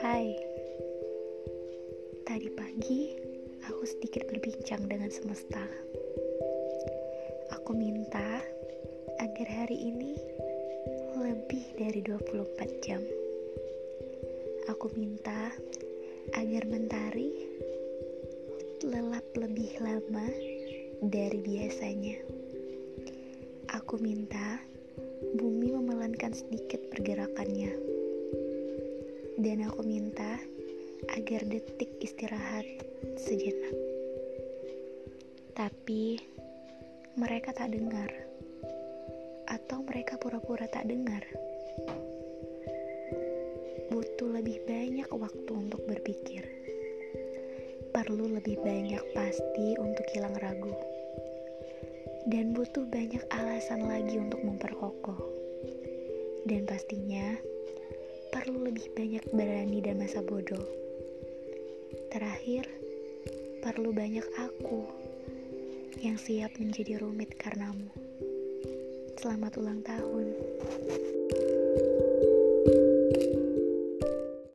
Hai, tadi pagi aku sedikit berbincang dengan semesta. Aku minta agar hari ini lebih dari 24 jam. Aku minta agar mentari lelap lebih lama dari biasanya. Aku minta sedikit pergerakannya. Dan aku minta agar detik istirahat sejenak. Tapi mereka tak dengar. Atau mereka pura-pura tak dengar. Butuh lebih banyak waktu untuk berpikir. Perlu lebih banyak pasti untuk hilang ragu dan butuh banyak alasan lagi untuk memperkokoh. Dan pastinya perlu lebih banyak berani dan masa bodoh. Terakhir, perlu banyak aku yang siap menjadi rumit karenamu. Selamat ulang tahun.